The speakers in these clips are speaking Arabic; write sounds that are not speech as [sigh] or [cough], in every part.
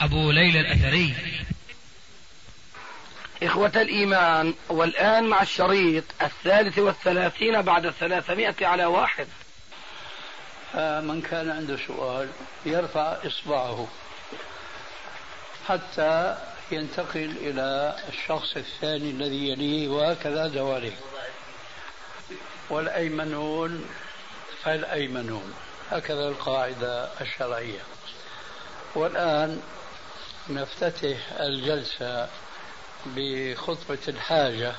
أبو ليلى الأثري. إخوة الإيمان والآن مع الشريط الثالث والثلاثين بعد الثلاثمائة على واحد. من كان عنده سؤال يرفع إصبعه حتى ينتقل إلى الشخص الثاني الذي يليه وهكذا دواليه والأيمنون فالأيمنون هكذا القاعدة الشرعية. والآن نفتتح الجلسة بخطبة الحاجة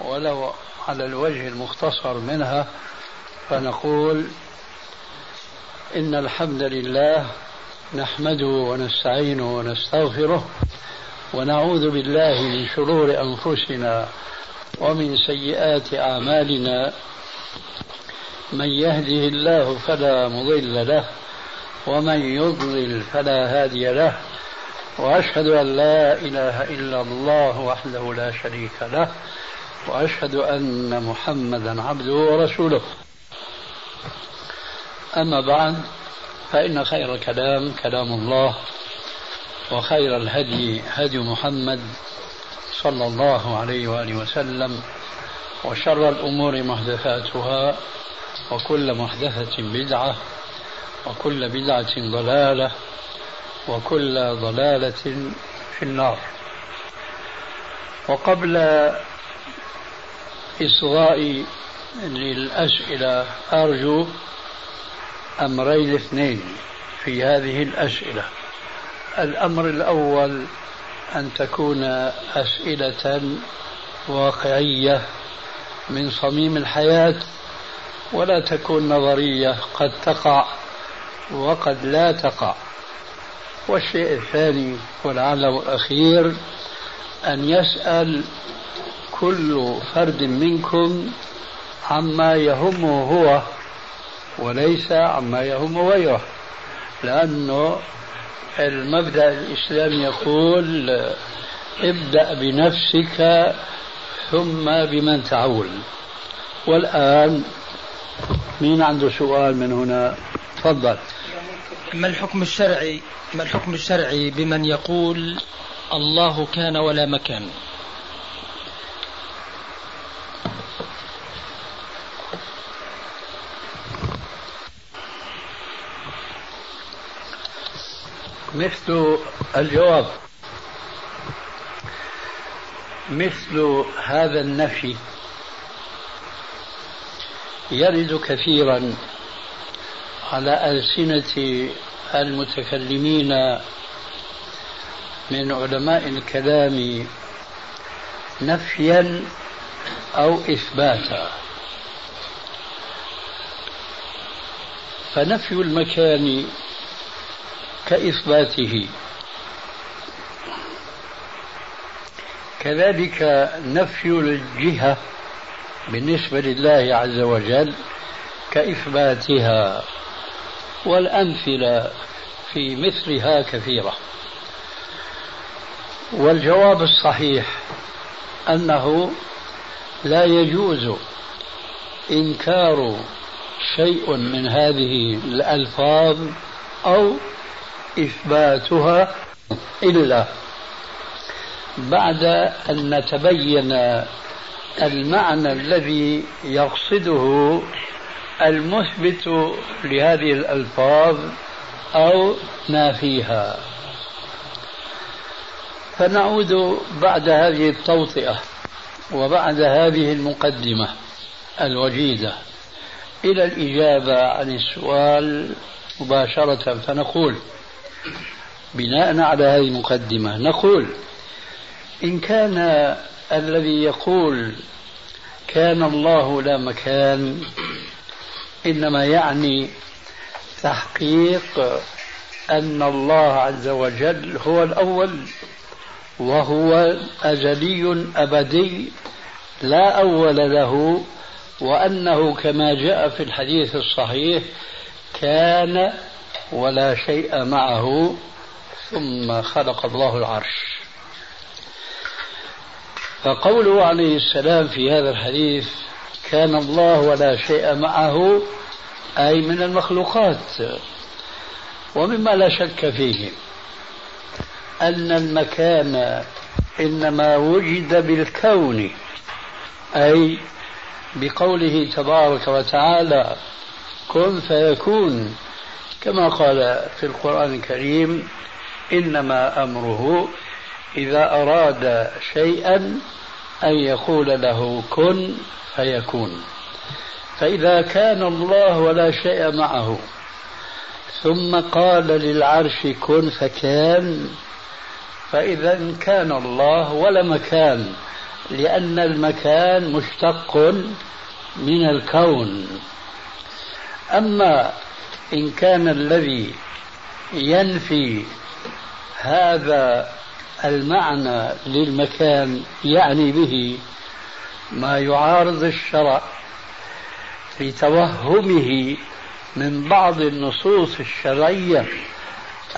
ولو على الوجه المختصر منها فنقول إن الحمد لله نحمده ونستعينه ونستغفره ونعوذ بالله من شرور أنفسنا ومن سيئات أعمالنا. من يهده الله فلا مضل له ومن يضلل فلا هادي له. وأشهد أن لا إله إلا الله وحده لا شريك له وأشهد أن محمدا عبده ورسوله. أما بعد فإن خير الكلام كلام الله وخير الهدي هدي محمد صلى الله عليه وآله وسلم وشر الأمور محدثاتها وكل محدثة بدعة وكل بدعة ضلالة وكل ضلالة في النار. وقبل إصغائي للأسئلة أرجو أمرين اثنين في هذه الأسئلة. الأمر الأول أن تكون أسئلة واقعية من صميم الحياة ولا تكون نظرية قد تقع وقد لا تقع. والشيء الثاني ولعله الأخير أن يسأل كل فرد منكم عما يهمه هو وليس عما يهم غيره لأنه المبدأ الإسلامي يقول ابدأ بنفسك ثم بمن تعول. والآن مين عنده سؤال من هنا؟ تفضل. ما الحكم الشرعي؟ ما الحكم الشرعي بمن يقول الله كان ولا مكان؟ مثل الجواب. مثل هذا النفي يرد كثيرا. على ألسنة المتكلمين من علماء الكلام نفيا أو إثباتا. فنفي المكان كإثباته. كذلك نفي الجهة بالنسبة لله عز وجل كإثباتها. والأمثلة في مثلها كثيرة. والجواب الصحيح أنه لا يجوز إنكار شيء من هذه الألفاظ أو إثباتها إلا بعد أن نتبين المعنى الذي يقصده المثبت لهذه الألفاظ أو نافيها فنعود بعد هذه التوطئة وبعد هذه المقدمة الوجيزة إلى الإجابة عن السؤال مباشرة. فنقول بناء على هذه المقدمة نقول إن كان الذي يقول كان الله لا مكان إنما يعني تحقيق أن الله عز وجل هو الأول وهو أزلي أبدي لا أول له وأنه كما جاء في الحديث الصحيح كان ولا شيء معه ثم خلق الله العرش. فقوله عليه السلام في هذا الحديث كان الله ولا شيء معه أي من المخلوقات. ومما لا شك فيه أن المكان إنما وجد بالكون أي بقوله تبارك وتعالى كن فيكون كما قال في القرآن الكريم إنما أمره إذا أراد شيئا أن يقول له كن فيكون. فإذا كان الله ولا شيء معه ثم قال للعرش كن فكان فإذا كان الله ولا مكان لأن المكان مشتق من الكون. أما إن كان الذي ينفي هذا المعنى للمكان يعني به ما يعارض الشرع لتوهمه من بعض النصوص الشرعية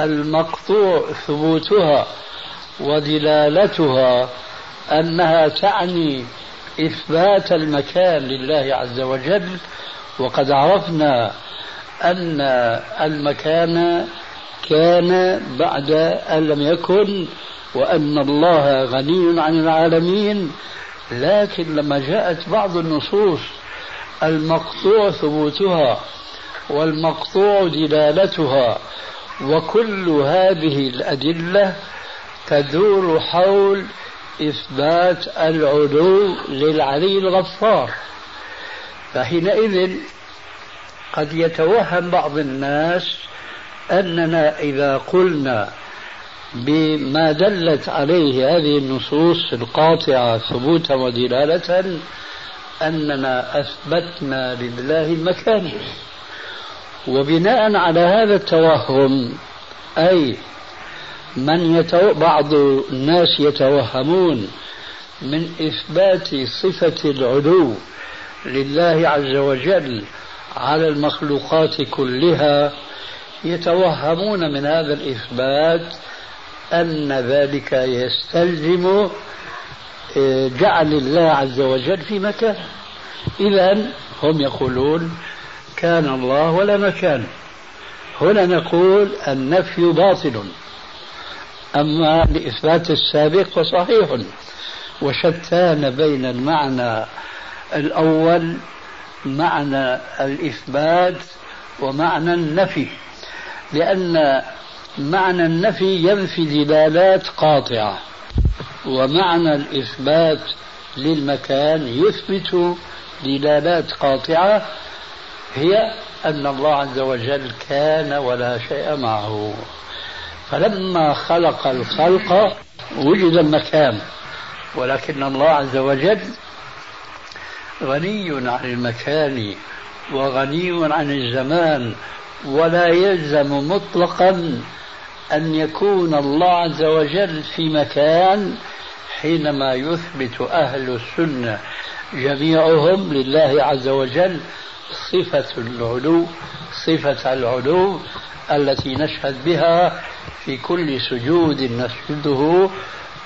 المقطوع ثبوتها ودلالتها أنها تعني إثبات المكان لله عز وجل وقد عرفنا أن المكان كان بعد أن لم يكن وأن الله غني عن العالمين. لكن لما جاءت بعض النصوص المقطوع ثبوتها والمقطوع دلالتها وكل هذه الأدلة تدور حول إثبات العلو للعلي الغفار. فحينئذ قد يتوهم بعض الناس أننا إذا قلنا بما دلت عليه هذه النصوص القاطعة ثبوتا ودلالة أننا أثبتنا لله المكان وبناء على هذا التوهم أي من يتو... بعض الناس يتوهمون من إثبات صفة العلو لله عز وجل على المخلوقات كلها يتوهمون من هذا الإثبات أن ذلك يستلزم آه، جعل الله عز وجل في مكان. إذا هم يقولون كان الله ولا مكان هنا نقول النفي باطل. أما لإثبات السابق فصحيح وشتان بين المعنى الأول معنى الإثبات ومعنى النفي. لأن معنى النفي ينفي دلالات قاطعة ومعنى الإثبات للمكان يثبت دلالات قاطعة هي أن الله عز وجل كان ولا شيء معه. فلما خلق الخلق وجد المكان ولكن الله عز وجل غني عن المكان وغني عن الزمان ولا يلزم مطلقا أن يكون الله عز وجل في مكان حينما يثبت أهل السنة جميعهم لله عز وجل صفة العلو صفة العلو التي نشهد بها في كل سجود نسجده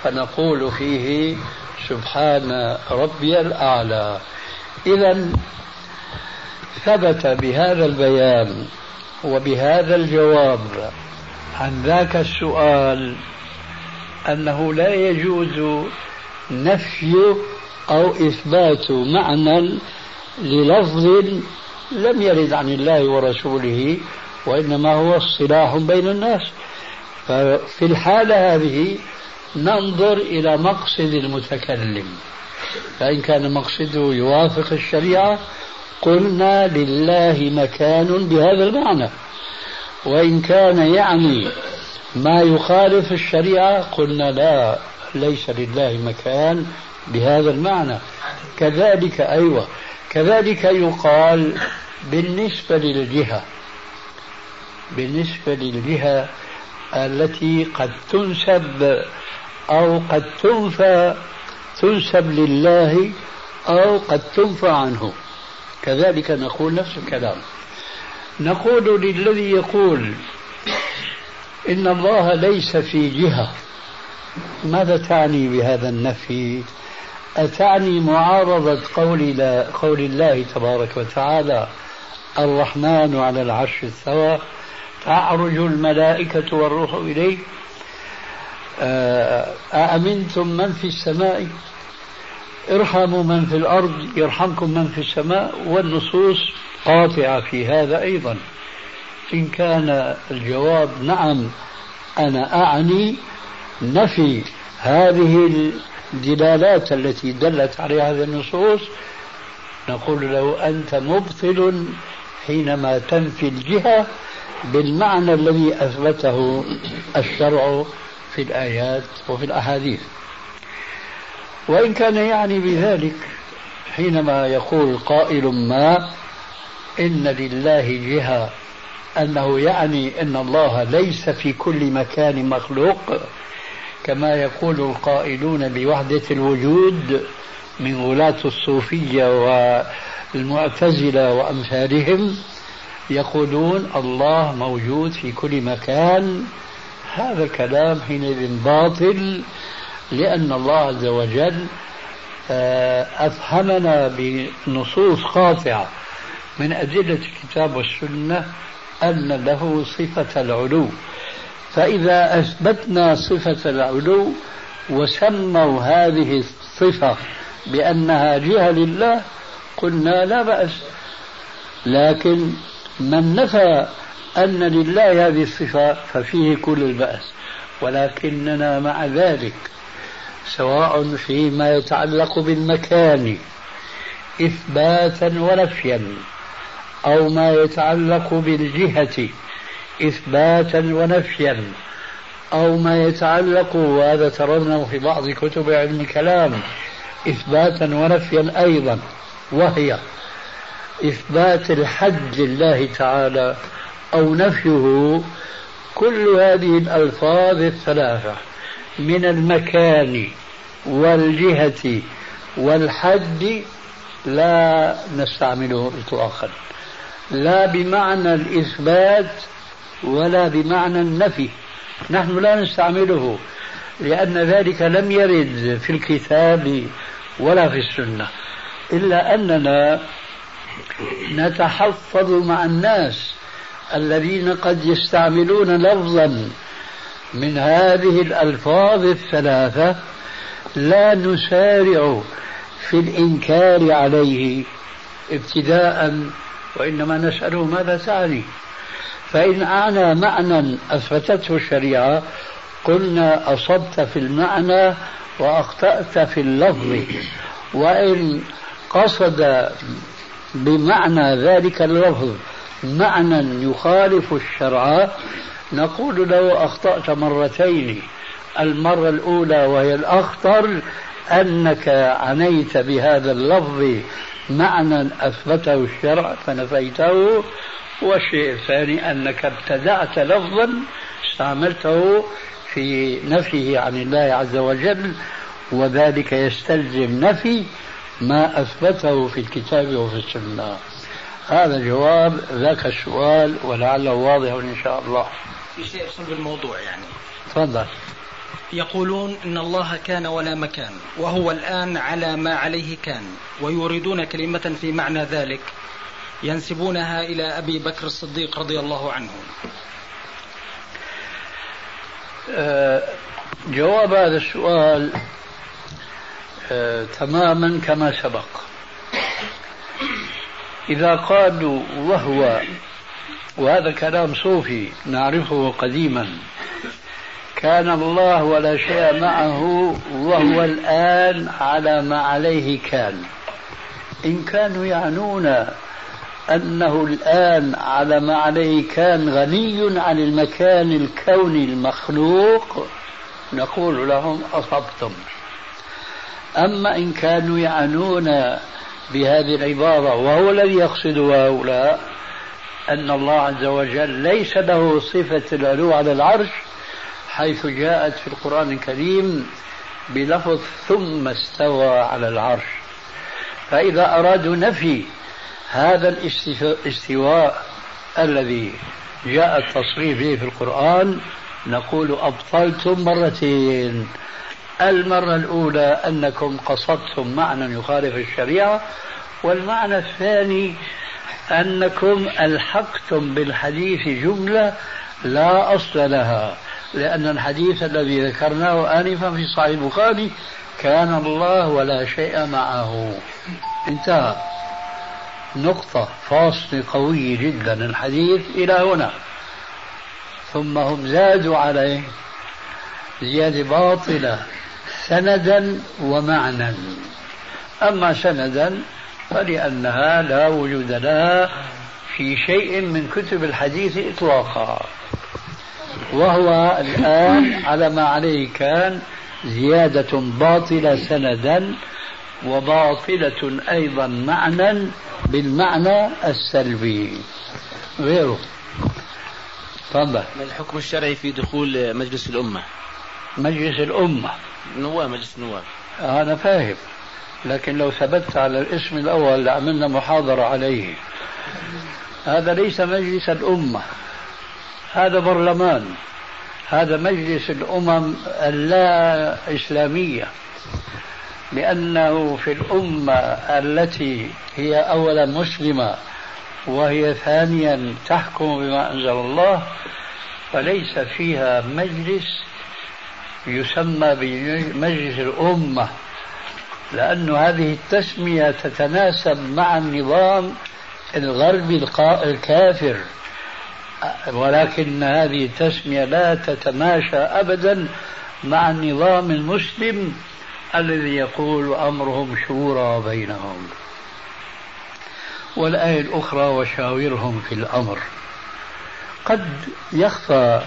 فنقول فيه سبحان ربي الأعلى. إذا ثبت بهذا البيان وبهذا الجواب عن ذاك السؤال أنه لا يجوز نفي أو إثبات معنى للفظ لم يرد عن الله ورسوله وإنما هو اصطلاح بين الناس. ففي الحالة هذه ننظر إلى مقصد المتكلم. فإن كان مقصده يوافق الشريعة قلنا لله مكان بهذا المعنى. وإن كان يعني ما يخالف الشريعة قلنا لا ليس لله مكان بهذا المعنى. كذلك أيوة كذلك يقال بالنسبة للجهة بالنسبة للجهة التي قد تنسب أو قد تنفى تنسب لله أو قد تنفى عنه. كذلك نقول نفس الكلام. نقول للذي يقول إن الله ليس في جهة. ماذا تعني بهذا النفي؟ أتعني معارضة قول, قول الله تبارك وتعالى الرحمن على العرش استوى تعرج الملائكة والروح إليه آه، أأمنتم من في السماء؟ ارحموا من في الأرض يرحمكم من في السماء والنصوص قاطعة في هذا أيضا. إن كان الجواب نعم أنا أعني نفي هذه الدلالات التي دلت عليها هذه النصوص. نقول له أنت مبطل حينما تنفي الجهة بالمعنى الذي أثبته الشرع في الآيات وفي الأحاديث. وإن كان يعني بذلك حينما يقول قائل ما إن لله جهة أنه يعني أن الله ليس في كل مكان مخلوق كما يقول القائلون بوحدة الوجود من غلاة الصوفية والمعتزلة وأمثالهم يقولون الله موجود في كل مكان. هذا الكلام حينئذ باطل لأن الله عز وجل آه، أفهمنا بنصوص قاطعة من أدلة الكتاب والسنة أن له صفة العلو. فإذا أثبتنا صفة العلو وسموا هذه الصفة بأنها جهة لله قلنا لا بأس. لكن من نفى أن لله هذه الصفة ففيه كل البأس. ولكننا مع ذلك سواء فيما يتعلق بالمكان إثباتا ونفيا. أو ما يتعلق بالجهة إثباتا ونفيا أو ما يتعلق وهذا ترونه في بعض كتب علم الكلام إثباتا ونفيا أيضا وهي إثبات الحد لله تعالى أو نفيه كل هذه الألفاظ الثلاثة من المكان والجهة والحد لا نستعمله إطلاقا لا بمعنى الإثبات ولا بمعنى النفي. نحن لا نستعمله لأن ذلك لم يرد في الكتاب ولا في السنة. إلا أننا نتحفظ مع الناس الذين قد يستعملون لفظا من هذه الألفاظ الثلاثة لا نسارع في الإنكار عليه ابتداء وإنما نسأله ماذا تعني فإن أعنى معنى أثبتته الشريعة قلنا أصبت في المعنى وأخطأت في اللفظ. وإن قصد بمعنى ذلك اللفظ معنى يخالف الشرع نقول له أخطأت مرتين. المرة الأولى وهي الأخطر أنك عنيت بهذا اللفظ معنى أثبته الشرع فنفيته والشيء الثاني أنك ابتدعت لفظا استعملته في نفيه عن الله عز وجل وذلك يستلزم نفي ما أثبته في الكتاب وفي السنة. هذا جواب ذاك السؤال ولعله واضح إن شاء الله. في شيء صلب الموضوع يعني؟ تفضل. يقولون إن الله كان ولا مكان وهو الآن على ما عليه كان ويريدون كلمة في معنى ذلك ينسبونها إلى أبي بكر الصديق رضي الله عنه. أه جواب هذا السؤال أه تماما كما سبق. إذا قالوا وهو وهذا كلام صوفي نعرفه قديما كان الله ولا شيء معه وهو الآن على ما عليه كان. إن كانوا يعنون أنه الآن على ما عليه كان غني عن المكان الكوني المخلوق نقول لهم أصبتم. أما إن كانوا يعنون بهذه العبارة وهو الذي يقصد هؤلاء أن الله عز وجل ليس له صفة العلو على العرش حيث جاءت في القرآن الكريم بلفظ ثم استوى على العرش. فإذا أرادوا نفي هذا الاستواء الذي جاء التصريف به في القرآن نقول أبطلتم مرتين. المرة الأولى أنكم قصدتم معنى يخالف الشريعة والمعنى الثاني أنكم ألحقتم بالحديث جملة لا أصل لها. لأن الحديث الذي ذكرناه آنفا في صحيح البخاري كان الله ولا شيء معه. انتهى. نقطة فاصل قوي جدا الحديث إلى هنا. ثم هم زادوا عليه زيادة باطلة سندا ومعنى أما سندا فلأنها لا وجود لها في شيء من كتب الحديث إطلاقا. وهو الآن على ما عليه كان زيادة باطلة سندا وباطلة أيضا معنى بالمعنى السلبي. غيره. تفضل. ما الحكم الشرعي في دخول مجلس الأمة؟ مجلس الأمة. نواب مجلس النواب. أنا فاهم. لكن لو ثبت على الاسم الأول لعملنا محاضرة عليه. هذا ليس مجلس الأمة. هذا برلمان هذا مجلس الأمم اللا إسلامية لأنه في الأمة التي هي أولا مسلمة وهي ثانيا تحكم بما أنزل الله فليس فيها مجلس يسمى بمجلس الأمة. لأن هذه التسمية تتناسب مع النظام الغربي الكافر. ولكن هذه التسمية لا تتماشى أبدا مع النظام المسلم الذي يقول أمرهم شورى بينهم والآية الأخرى وشاورهم في الأمر. قد يخفى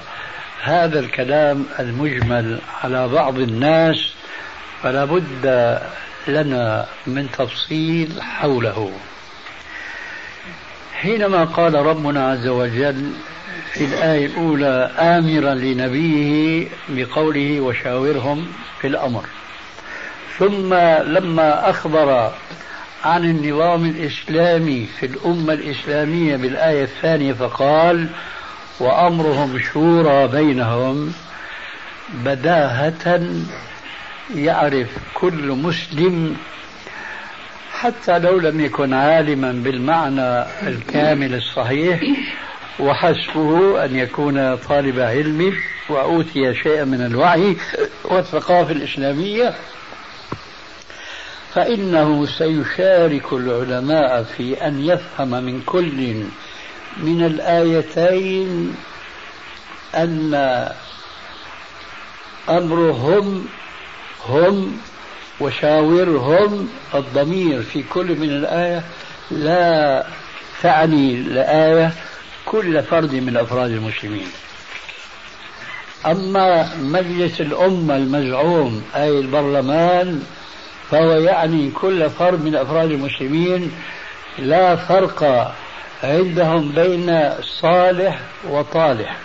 هذا الكلام المجمل على بعض الناس فلا بد لنا من تفصيل حوله. حينما قال ربنا عز وجل في الآية الأولى آمرا لنبيه بقوله وشاورهم في الأمر. ثم لما أخبر عن النظام الإسلامي في الأمة الإسلامية بالآية الثانية فقال وأمرهم شورى بينهم بداهة يعرف كل مسلم حتى لو لم يكن عالما بالمعنى الكامل الصحيح وحسبه أن يكون طالب علم وأوتي شيئا من الوعي والثقافة الإسلامية فإنه سيشارك العلماء في أن يفهم من كل من الآيتين أن أمرهم هم وشاورهم الضمير في كل من الآية لا تعني الآية كل فرد من أفراد المسلمين. أما مجلس الأمة المزعوم أي البرلمان فهو يعني كل فرد من أفراد المسلمين لا فرق عندهم بين صالح وطالح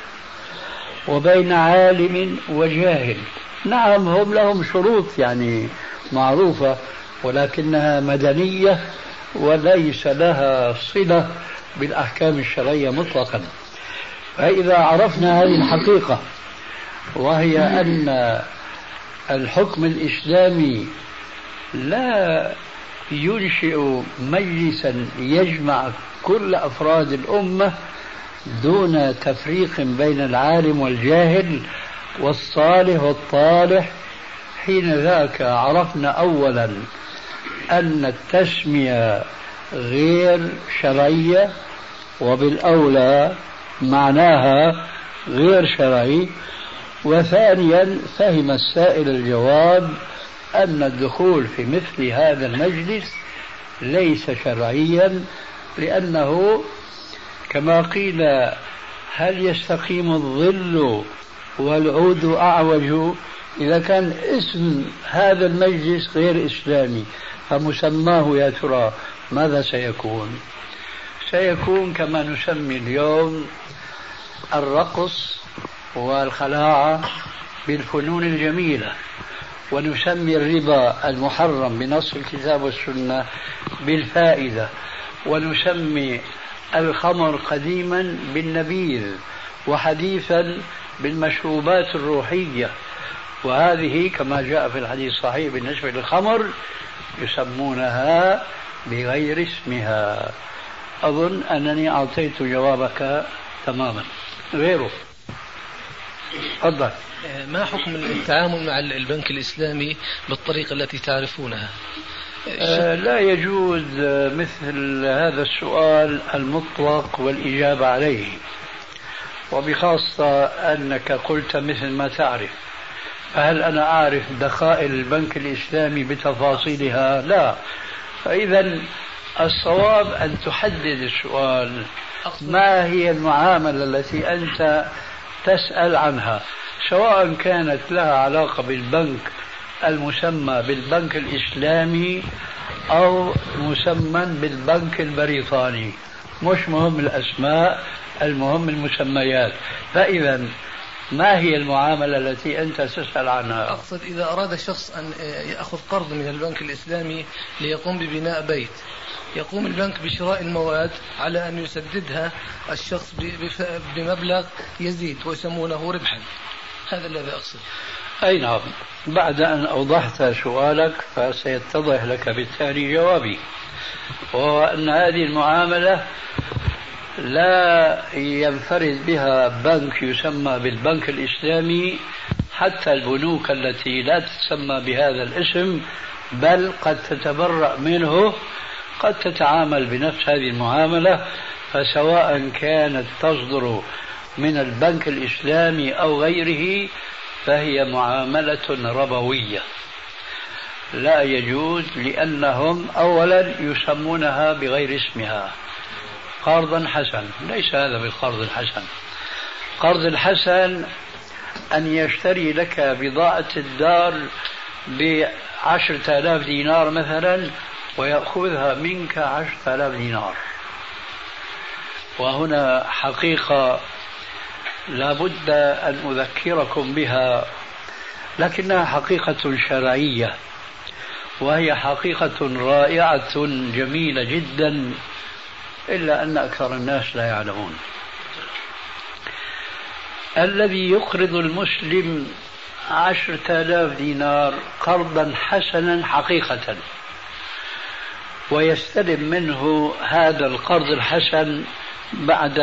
وبين عالم وجاهل. نعم هم لهم شروط يعني معروفة ولكنها مدنية وليس لها صلة بالأحكام الشرعية مطلقا. فإذا عرفنا هذه الحقيقة وهي أن الحكم الإسلامي لا ينشئ مجلسا يجمع كل أفراد الأمة دون تفريق بين العالم والجاهل والصالح والطالح حين ذاك عرفنا اولا أن التسمية غير شرعية وبالأولى معناها غير شرعي. وثانيا فهم السائل الجواب أن الدخول في مثل هذا المجلس ليس شرعيا لأنه كما قيل هل يستقيم الظل والعود أعوج إذا كان اسم هذا المجلس غير إسلامي فمسماه يا ترى ماذا سيكون؟ سيكون كما نسمي اليوم الرقص والخلاعة بالفنون الجميلة ونسمي الربا المحرم بنص الكتاب والسنة بالفائدة ونسمي الخمر قديما بالنبيذ وحديثا بالمشروبات الروحية. وهذه كما جاء في الحديث الصحيح بالنسبة للخمر يسمونها بغير اسمها. أظن أنني أعطيت جوابك تماما. غيره. تفضل. ما حكم التعامل مع البنك الإسلامي بالطريقة التي تعرفونها؟ آه، لا يجوز مثل هذا السؤال المطلق والإجابة عليه. وبخاصة أنك قلت مثل ما تعرف. فهل أنا أعرف دخائل البنك الإسلامي بتفاصيلها؟ لا. فإذا الصواب أن تحدد السؤال. ما هي المعاملة التي أنت تسأل عنها؟ سواء كانت لها علاقة بالبنك المسمى بالبنك الإسلامي أو مسمى بالبنك البريطاني. مش مهم الأسماء المهم المسميات. فإذا ما هي المعاملة التي أنت تسأل عنها؟ أقصد إذا أراد شخص أن يأخذ قرض من البنك الإسلامي ليقوم ببناء بيت يقوم البنك بشراء المواد على أن يسددها الشخص بمبلغ يزيد ويسمونه ربحا. هذا الذي أقصد. أي نعم. بعد أن أوضحت سؤالك فسيتضح لك بالتالي جوابي. وهو أن هذه المعاملة لا ينفرد بها بنك يسمى بالبنك الإسلامي حتى البنوك التي لا تسمى بهذا الاسم بل قد تتبرأ منه قد تتعامل بنفس هذه المعاملة فسواء كانت تصدر من البنك الإسلامي أو غيره فهي معاملة ربوية. لا يجوز لأنهم أولا يسمونها بغير اسمها. قرضا حسن ليس هذا بالقرض الحسن. قرض الحسن أن يشتري لك بضاعة الدار بعشرة آلاف دينار مثلا ويأخذها منك عشرة آلاف دينار. وهنا حقيقة لابد أن أذكركم بها لكنها حقيقة شرعية وهي حقيقة رائعة جميلة جدا. إلا أن أكثر الناس لا يعلمون. الذي يقرض المسلم عشرة آلاف دينار قرضا حسنا حقيقة ويستلم منه هذا القرض الحسن بعد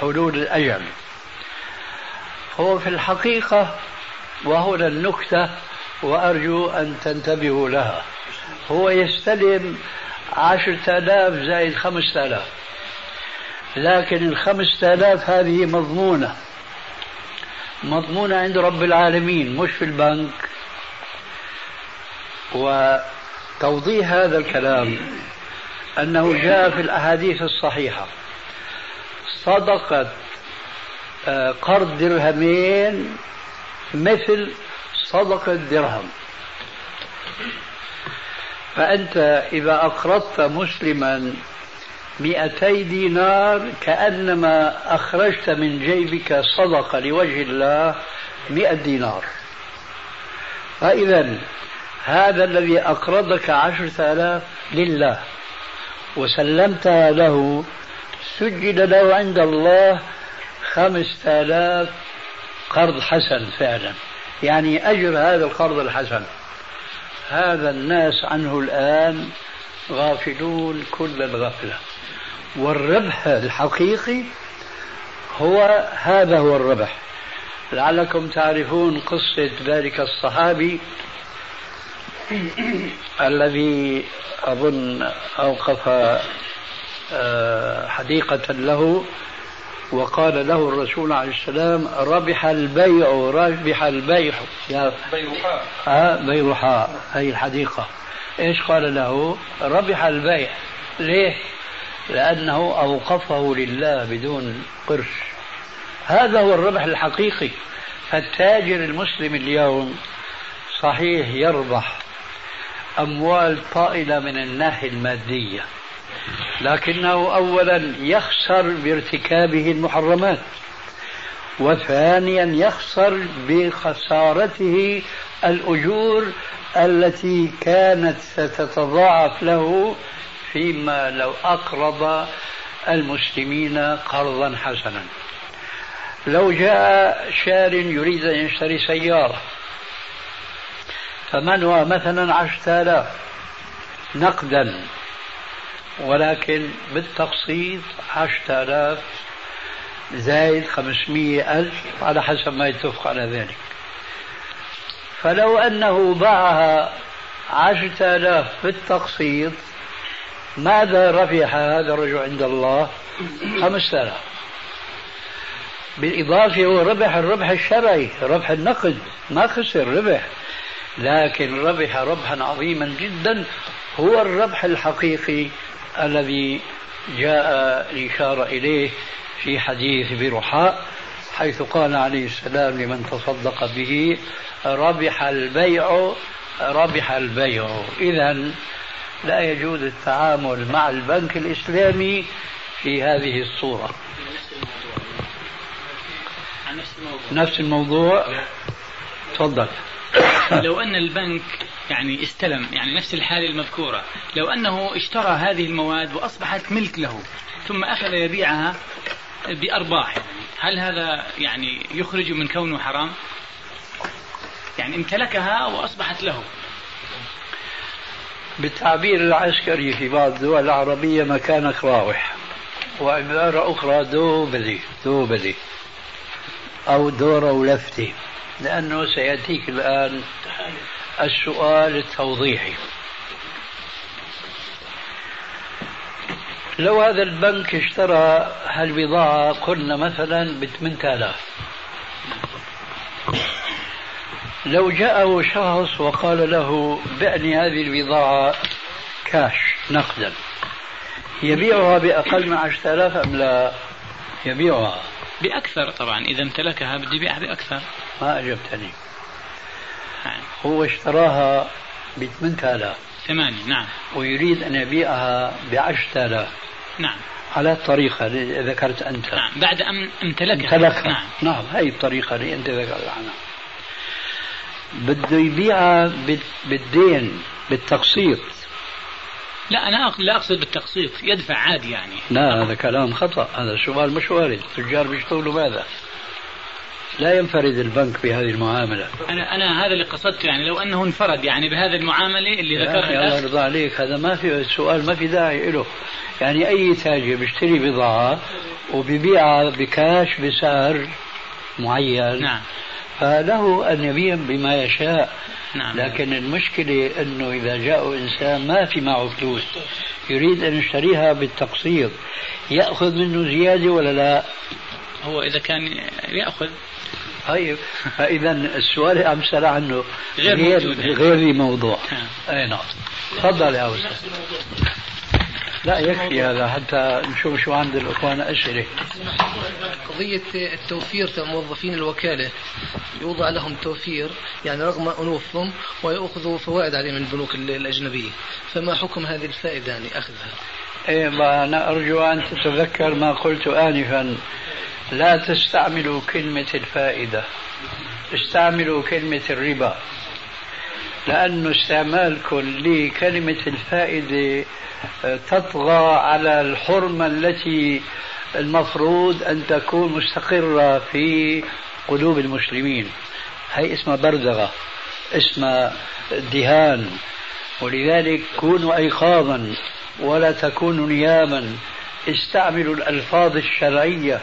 حلول الأجل. هو في الحقيقة وهنا النكتة وأرجو أن تنتبهوا لها. هو يستلم عشرة آلاف زائد خمسة آلاف. لكن الخمسة آلاف هذه مضمونة. مضمونة عند رب العالمين مش في البنك. وتوضيح هذا الكلام أنه جاء في الأحاديث الصحيحة. صدقة آه، قرض درهمين مثل صدقة درهم. فأنت إذا أقرضت مسلما مئتي دينار كأنما أخرجت من جيبك صدقة لوجه الله مئة دينار. فإذا هذا الذي أقرضك عشرة آلاف لله وسلمتها له سجل له عند الله خمسة آلاف قرض حسن فعلا. يعني أجر هذا القرض الحسن. هذا الناس عنه الآن غافلون كل الغفلة. والربح الحقيقي هو هذا هو الربح. لعلكم تعرفون قصة ذلك الصحابي [clears throat] الذي أظن أوقف آه، حديقة له. وقال له الرسول عليه السلام ربح البيع ربح البيع. يا بيرحاء آه بيرحاء هي الحديقة. إيش قال له؟ ربح البيع. ليه؟ لأنه أوقفه لله بدون قرش. هذا هو الربح الحقيقي. فالتاجر المسلم اليوم صحيح يربح أموال طائلة من الناحية المادية. لكنه أولا يخسر بارتكابه المحرمات وثانيا يخسر بخسارته الأجور التي كانت ستتضاعف له فيما لو أقرض المسلمين قرضا حسنا. لو جاء شار يريد أن يشتري سيارة ثمنها مثلا عشرة آلاف نقدا؟ ولكن بالتقسيط عشرة آلاف زائد خمسمية ألف على حسب ما يتفق على ذلك. فلو أنه باعها عشرة آلاف بالتقسيط ماذا ربح هذا الرجل عند الله؟ خمسة آلاف. بالإضافة هو ربح الربح الشرعي ربح النقد ما خسر ربح. لكن ربح ربحا عظيما جدا هو الربح الحقيقي الذي جاء الإشارة إليه في حديث برحاء حيث قال عليه السلام لمن تصدق به ربح البيع ربح البيع. إذا لا يجوز التعامل مع البنك الإسلامي في هذه الصورة. نفس الموضوع. تفضل. لو أن البنك يعني استلم يعني نفس الحالة المذكورة. لو أنه اشترى هذه المواد وأصبحت ملك له ثم أخذ يبيعها بأرباح هل هذا يعني يخرج من كونه حرام؟ يعني امتلكها وأصبحت له. بالتعبير العسكري في بعض الدول العربية مكانك راوح وعبارة أخرى دو بدي دو بدي أو دورة ولفتي لأنه سيأتيك الآن السؤال التوضيحي. لو هذا البنك اشترى هالبضاعة قلنا مثلا ب 8000 لو جاءه شخص وقال له بعني هذه البضاعة كاش نقدا. يبيعها بأقل من 10000 أم لا؟ يبيعها. بأكثر طبعا إذا امتلكها بده يبيعها بأكثر. ما أجبتني. هو اشتراها ب 8000 ثمانية نعم. ويريد أن يبيعها ب 10000 نعم. على الطريقة اللي ذكرت أنت. نعم بعد أن امتلكها. امتلكها. نعم. نعم هي الطريقة اللي أنت ذكرت عنها. بده يبيعها بالدين بالتقسيط. لا أنا لا أقصد بالتقسيط يدفع عادي يعني. لا هذا كلام خطأ هذا سؤال مش وارد التجار بيشتغلوا ماذا؟ لا ينفرد البنك بهذه المعاملة. أنا أنا هذا اللي قصدته يعني لو أنه انفرد يعني بهذه المعاملة اللي ذكرها الله يرضى عليك هذا ما في السؤال ما في داعي له يعني أي تاجر بيشتري بضاعة وبيبيعها بكاش بسعر معين نعم. فله أن يبيع بما يشاء. نعم. لكن المشكلة أنه إذا جاء إنسان ما في معه فلوس يريد أن يشتريها بالتقسيط يأخذ منه زيادة ولا لا؟ هو إذا كان يأخذ. طيب فإذا السؤال اللي عم سأل عنه غير موجود. غير موضوع أي نعم. تفضل يا أستاذ. لا يكفي هذا حتى نشوف شو عند الإخوان أسئلة. قضية التوفير موظفين الوكالة يوضع لهم توفير يعني رغم أنوفهم ويأخذوا فوائد عليه من البنوك الأجنبية. فما حكم هذه الفائدة يعني أخذها؟ إيه أنا أرجو أن تتذكر ما قلت آنفا. لا تستعملوا كلمة الفائدة استعملوا كلمة الربا. لأن استعمالكم لكلمة الفائدة تطغى على الحرمة التي المفروض أن تكون مستقرة في قلوب المسلمين. هي اسمها بردغة اسمها دهان. ولذلك كونوا أيقاظا ولا تكونوا نياما. استعملوا الألفاظ الشرعية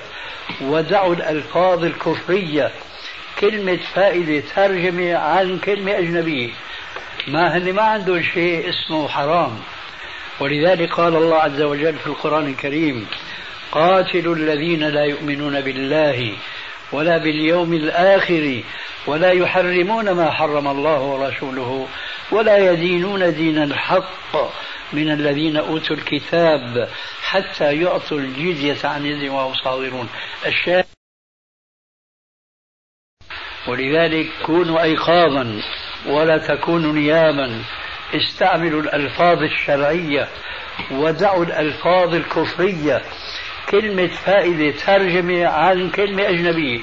ودعوا الألفاظ الكفرية. كلمة فائدة ترجمة عن كلمة أجنبية. ما هن ما عندهم شيء اسمه حرام. ولذلك قال الله عز وجل في القرآن الكريم قاتلوا الذين لا يؤمنون بالله ولا باليوم الآخر ولا يحرمون ما حرم الله ورسوله ولا يدينون دين الحق من الذين أوتوا الكتاب حتى يعطوا الجزية عن يد وهم صاغرون. الشاهد ولذلك كونوا أيقاظا ولا تكونوا نياما استعملوا الألفاظ الشرعية ودعوا الألفاظ الكفرية كلمة فائدة ترجمة عن كلمة أجنبية.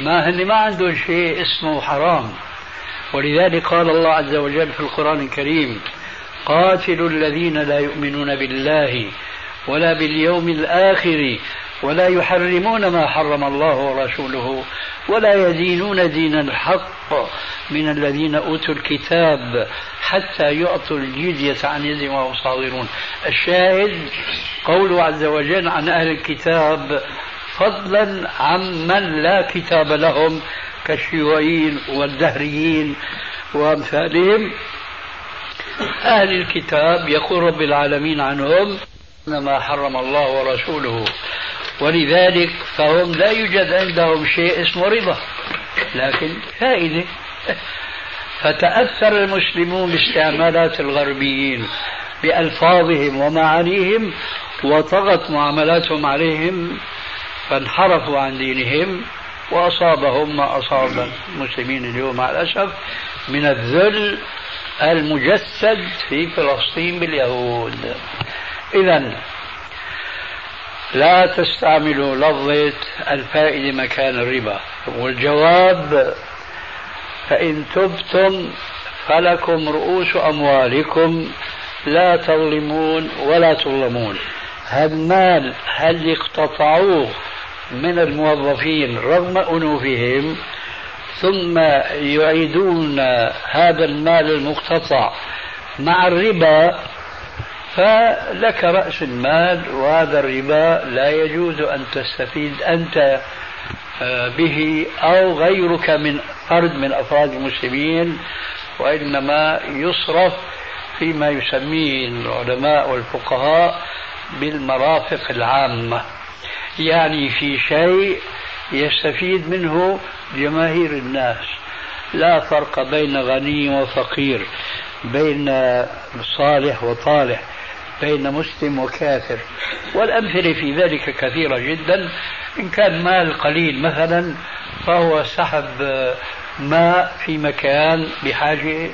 ما هن ما عندهم شيء اسمه حرام. ولذلك قال الله عز وجل في القرآن الكريم قاتلوا الذين لا يؤمنون بالله ولا باليوم الآخر ولا يحرمون ما حرم الله ورسوله ولا يدينون دين الحق من الذين أوتوا الكتاب حتى يعطوا الجزية عن يد وهم صاغرون. الشاهد قوله عز وجل عن أهل الكتاب فضلا عمن لا كتاب لهم كالشيوعيين والدهريين وأمثالهم. أهل الكتاب يقول رب العالمين عنهم ما حرم الله ورسوله. ولذلك فهم لا يوجد عندهم شيء اسمه رضا. لكن فائدة. فتأثر المسلمون باستعمالات الغربيين بألفاظهم ومعانيهم وطغت معاملاتهم عليهم فانحرفوا عن دينهم وأصابهم ما أصاب المسلمين اليوم مع الأسف من الذل المجسد في فلسطين باليهود. إذا لا تستعملوا لفظة الفائدة مكان الربا. والجواب فإن تبتم فلكم رؤوس أموالكم لا تظلمون ولا تظلمون. هذا المال هل اقتطعوه من الموظفين رغم أنوفهم ثم يعيدون هذا المال المقتطع مع الربا فلك رأس المال وهذا الربا لا يجوز أن تستفيد أنت آه، به أو غيرك من فرد من أفراد المسلمين وإنما يصرف فيما يسميه العلماء والفقهاء بالمرافق العامة. يعني في شيء يستفيد منه جماهير الناس. لا فرق بين غني وفقير بين صالح وطالح. بين مسلم وكافر. والأمثلة في ذلك كثيرة جدا. إن كان مال قليل مثلا فهو سحب ماء في مكان بحاجة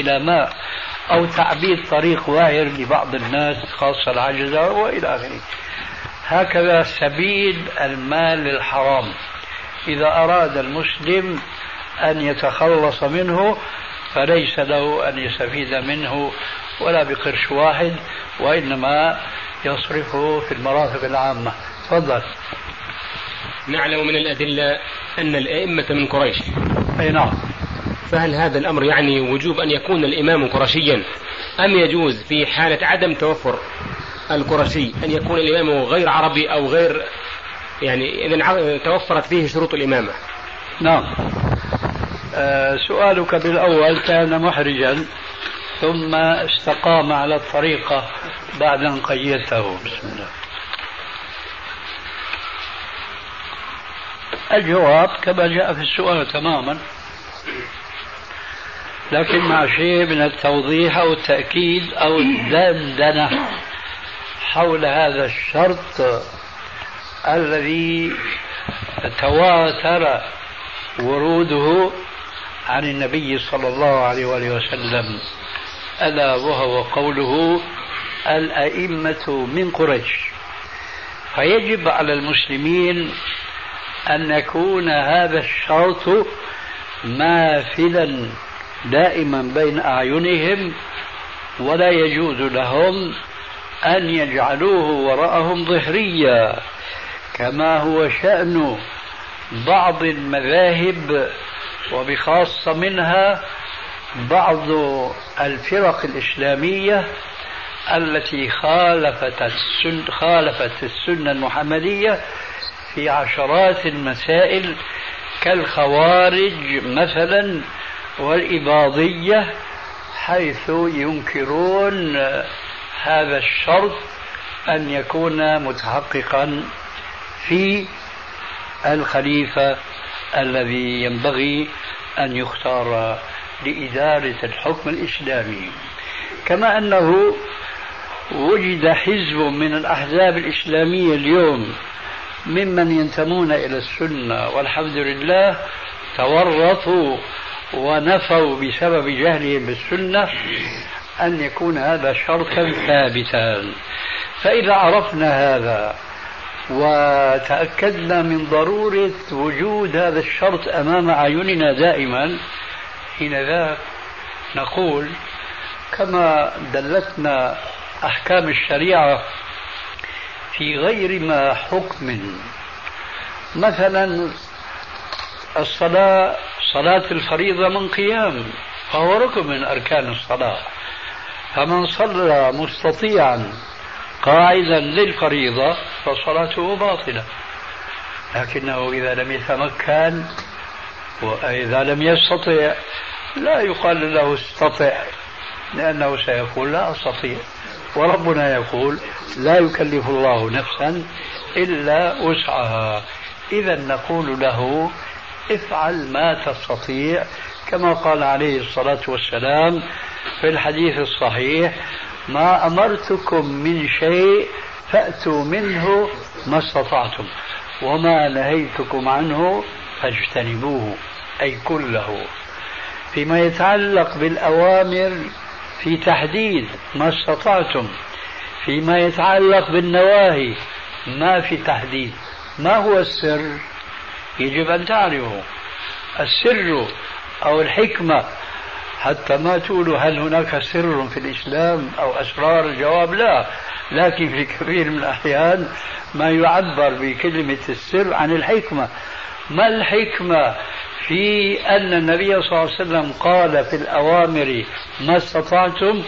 إلى ماء أو تعبيد طريق واعر لبعض الناس خاصة العجزة وإلى آخره. هكذا سبيل المال الحرام. إذا أراد المسلم أن يتخلص منه فليس له أن يستفيد منه. ولا بقرش واحد وإنما يصرفه في المرافق العامة. تفضل. نعلم من الأدلة أن الأئمة من قريش. أي نعم. فهل هذا الأمر يعني وجوب أن يكون الإمام قرشيا؟ أم يجوز في حالة عدم توفر القرشي أن يكون الإمام غير عربي أو غير يعني إذا توفرت فيه شروط الإمامة؟ نعم. آه سؤالك بالأول كان محرجا. ثم استقام على الطريقة بعد أن قيدته بسم الله. الجواب كما جاء في السؤال تماما لكن مع شيء من التوضيح أو التأكيد أو الدندنة حول هذا الشرط الذي تواتر وروده عن النبي صلى الله عليه وآله وسلم. ألا وهو قوله الأئمة من قريش. فيجب على المسلمين أن يكون هذا الشرط ماثلا دائما بين أعينهم ولا يجوز لهم أن يجعلوه وراءهم ظهريا كما هو شأن بعض المذاهب وبخاصة منها بعض الفرق الإسلامية التي خالفت السنة, خالفت السنة المحمدية في عشرات المسائل كالخوارج مثلا والإباضية حيث ينكرون هذا الشرط أن يكون متحققا في الخليفة الذي ينبغي أن يختار لإدارة الحكم الإسلامي. كما أنه وجد حزب من الأحزاب الإسلامية اليوم ممن ينتمون إلى السنة والحمد لله تورطوا ونفوا بسبب جهلهم بالسنة أن يكون هذا شرطا ثابتا. فإذا عرفنا هذا وتأكدنا من ضرورة وجود هذا الشرط أمام أعيننا دائما حينذاك نقول كما دلتنا أحكام الشريعة في غير ما حكم. مثلا الصلاة صلاة الفريضة من قيام فهو ركن من أركان الصلاة. فمن صلى مستطيعا قاعدا للفريضة فصلاته باطلة. لكنه إذا لم يتمكن وإذا لم يستطع لا يقال له استطع لأنه سيقول لا أستطيع. وربنا يقول لا يكلف الله نفسا إلا وسعها. إذا نقول له افعل ما تستطيع. كما قال عليه الصلاة والسلام في الحديث الصحيح ما أمرتكم من شيء فأتوا منه ما استطعتم وما نهيتكم عنه فاجتنبوه. أي كله فيما يتعلق بالأوامر في تحديد ما استطعتم فيما يتعلق بالنواهي ما في تحديد. ما هو السر؟ يجب أن تعرفوا السر أو الحكمة حتى ما تقولوا هل هناك سر في الإسلام أو أسرار الجواب لا. لكن في كثير من الأحيان ما يعبر بكلمة السر عن الحكمة. ما الحكمة؟ في أن النبي صلى الله عليه وسلم قال في الأوامر ما استطعتم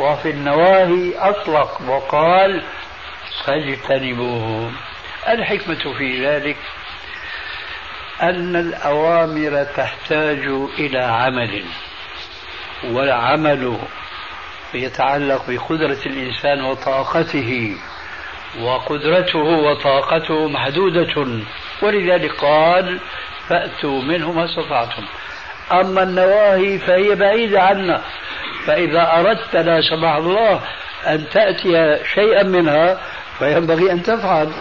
وفي النواهي أطلق وقال فاجتنبوه. الحكمة في ذلك أن الأوامر تحتاج إلى عمل والعمل يتعلق بقدرة الإنسان وطاقته وقدرته وطاقته محدودة ولذلك قال فأتوا منه ما استطعتم. أما النواهي فهي بعيدة عنا فإذا أردت لا سمح الله أن تأتي شيئا منها فينبغي أن تفعل.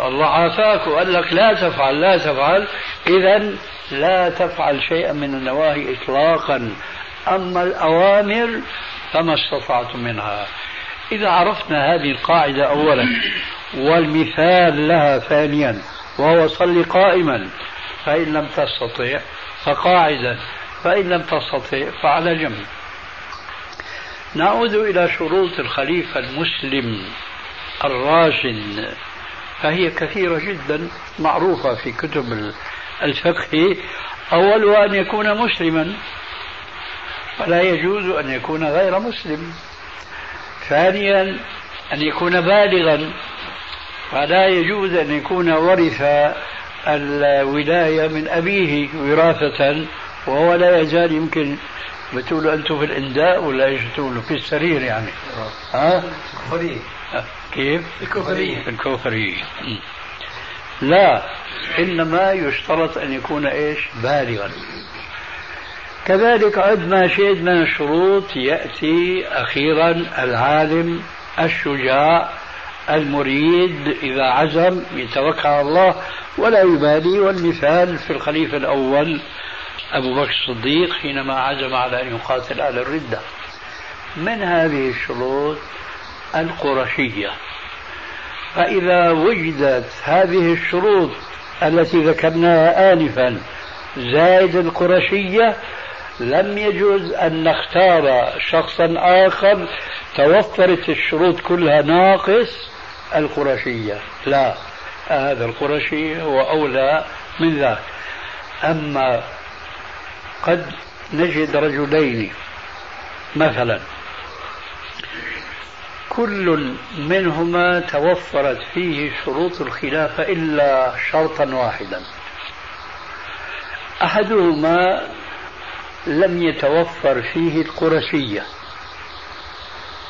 الله عافاك وقال لك لا تفعل لا تفعل. إذا لا تفعل شيئا من النواهي إطلاقا. أما الأوامر فما استطعتم منها. إذا عرفنا هذه القاعدة أولا والمثال لها ثانيا وهو صل قائما. فإن لم تستطع فقاعدا فإن لم تستطع فعلى جنب. نعود إلى شروط الخليفة المسلم الراشد فهي كثيرة جدا معروفة في كتب الفقه. أولها أن يكون مسلما فلا يجوز أن يكون غير مسلم. ثانيا أن يكون بالغا فلا يجوز أن يكون ورث الولاية من أبيه وراثة وهو لا يزال يمكن بتقولوا أنتم في الإنداء ولا إيش بتقولوا في السرير يعني. ها؟ الكفرية. كيف؟ الكفرية. الكفرية. لا إنما يشترط أن يكون إيش؟ بالغا. كذلك عد ما شئت من الشروط يأتي أخيرا العالم الشجاع المريد إذا عزم يتوكل على الله ولا يبالي والمثال في الخليفة الأول أبو بكر الصديق حينما عزم على أن يقاتل أهل الردة. من هذه الشروط؟ القرشية. فإذا وجدت هذه الشروط التي ذكرناها آنفا زائد القرشية لم يجوز أن نختار شخصا آخر. توفرت الشروط كلها ناقص. القرشية. لا هذا القرشي هو أولى من ذاك. أما قد نجد رجلين مثلا. كل منهما توفرت فيه شروط الخلافة إلا شرطا واحدا. أحدهما لم يتوفر فيه القرشية.